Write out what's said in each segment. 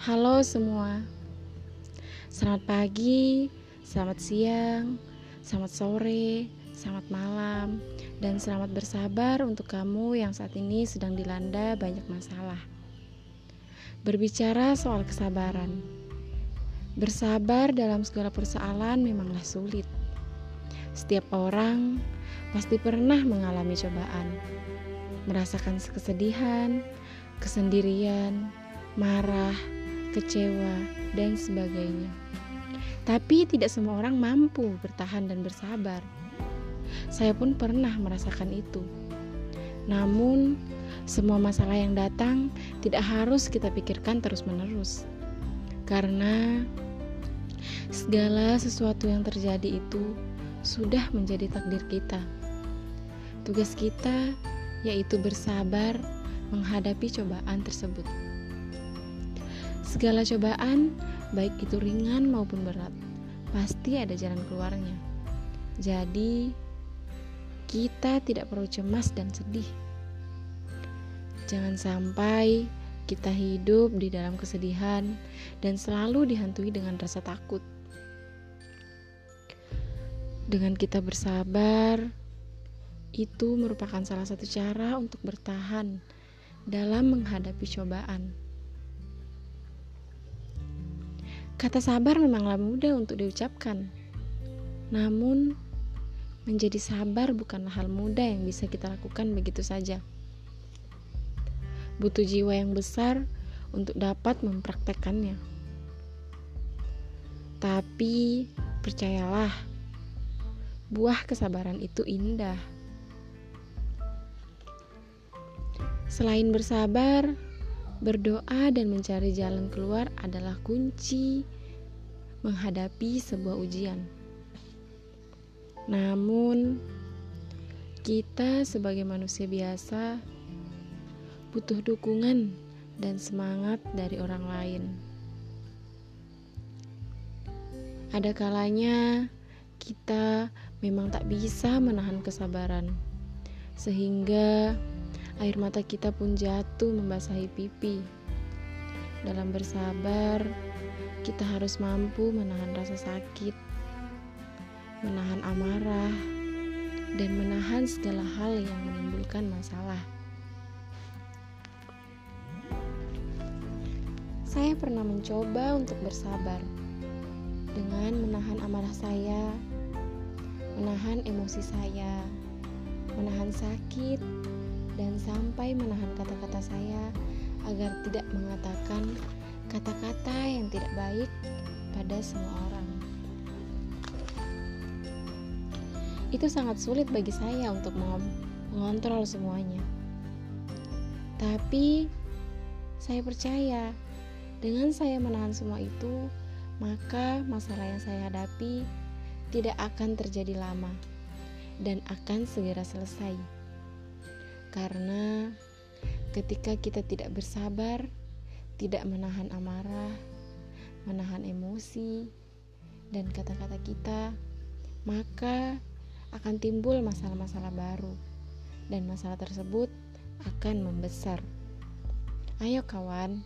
Halo semua, selamat pagi, selamat siang, selamat sore, selamat malam, dan selamat bersabar untuk kamu yang saat ini sedang dilanda banyak masalah. Berbicara soal kesabaran, bersabar dalam segala persoalan memanglah sulit. Setiap orang pasti pernah mengalami cobaan, merasakan kesedihan, kesendirian, marah kecewa, dan sebagainya. Tapi tidak semua orang mampu bertahan dan bersabar. Saya pun pernah merasakan itu. Namun, semua masalah yang datang tidak harus kita pikirkan terus-menerus. Karena segala sesuatu yang terjadi itu sudah menjadi takdir kita. Tugas kita yaitu bersabar menghadapi cobaan tersebut. Segala cobaan, baik itu ringan maupun berat, pasti ada jalan keluarnya. Jadi, kita tidak perlu cemas dan sedih. Jangan sampai kita hidup di dalam kesedihan dan selalu dihantui dengan rasa takut. Dengan kita bersabar, itu merupakan salah satu cara untuk bertahan dalam menghadapi cobaan. Kata sabar memanglah mudah untuk diucapkan. Namun, menjadi sabar bukanlah hal mudah yang bisa kita lakukan begitu saja. Butuh jiwa yang besar untuk dapat mempraktekkannya. Tapi, percayalah, buah kesabaran itu indah. Selain bersabar, Berdoa dan mencari jalan keluar adalah kunci menghadapi sebuah ujian. Namun, kita sebagai manusia biasa butuh dukungan dan semangat dari orang lain. Ada kalanya kita memang tak bisa menahan kesabaran, sehingga Air mata kita pun jatuh membasahi pipi. Dalam bersabar, kita harus mampu menahan rasa sakit, menahan amarah, dan menahan segala hal yang menimbulkan masalah. Saya pernah mencoba untuk bersabar dengan menahan amarah saya, menahan emosi saya, menahan sakit, dan sampai menahan kata-kata saya agar tidak mengatakan kata-kata yang tidak baik pada semua orang. Itu sangat sulit bagi saya untuk mengontrol semuanya. Tapi saya percaya dengan saya menahan semua itu, maka masalah yang saya hadapi tidak akan terjadi lama dan akan segera selesai. Karena ketika kita tidak bersabar, tidak menahan amarah, menahan emosi, dan kata-kata kita, maka akan timbul masalah-masalah baru, dan masalah tersebut akan membesar. Ayo, kawan,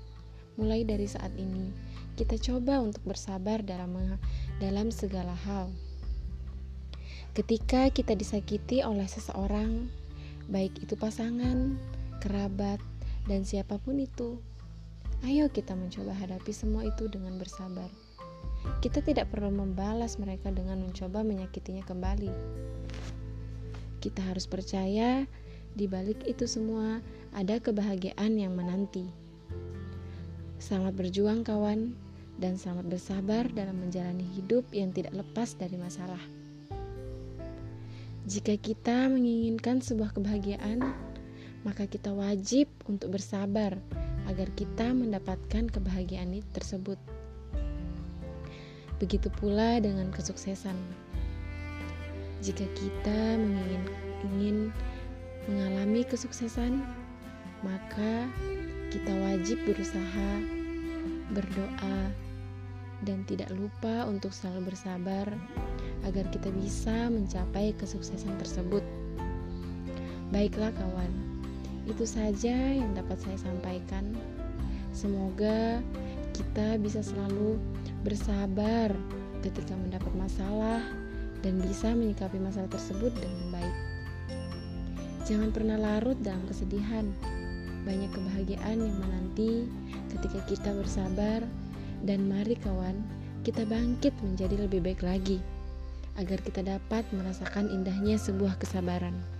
mulai dari saat ini kita coba untuk bersabar dalam dalam segala hal. Ketika kita disakiti oleh seseorang, baik itu pasangan, kerabat, dan siapa pun itu. Ayo kita mencoba hadapi semua itu dengan bersabar. Kita tidak perlu membalas mereka dengan mencoba menyakitinya kembali. Kita harus percaya di balik itu semua ada kebahagiaan yang menanti. Selamat berjuang kawan dan selamat bersabar dalam menjalani hidup yang tidak lepas dari masalah. Jika kita menginginkan sebuah kebahagiaan, maka kita wajib untuk bersabar agar kita mendapatkan kebahagiaan tersebut. Begitu pula dengan kesuksesan. Jika kita ingin mengalami kesuksesan, maka kita wajib berusaha, berdoa, dan tidak lupa untuk selalu bersabar agar kita bisa mencapai kesuksesan tersebut. Baiklah kawan, itu saja yang dapat saya sampaikan. Semoga kita bisa selalu bersabar ketika mendapat masalah dan bisa menyikapi masalah tersebut dengan baik. Jangan pernah larut dalam kesedihan. Banyak kebahagiaan yang menanti ketika kita bersabar dan mari kawan, kita bangkit menjadi lebih baik lagi agar kita dapat merasakan indahnya sebuah kesabaran.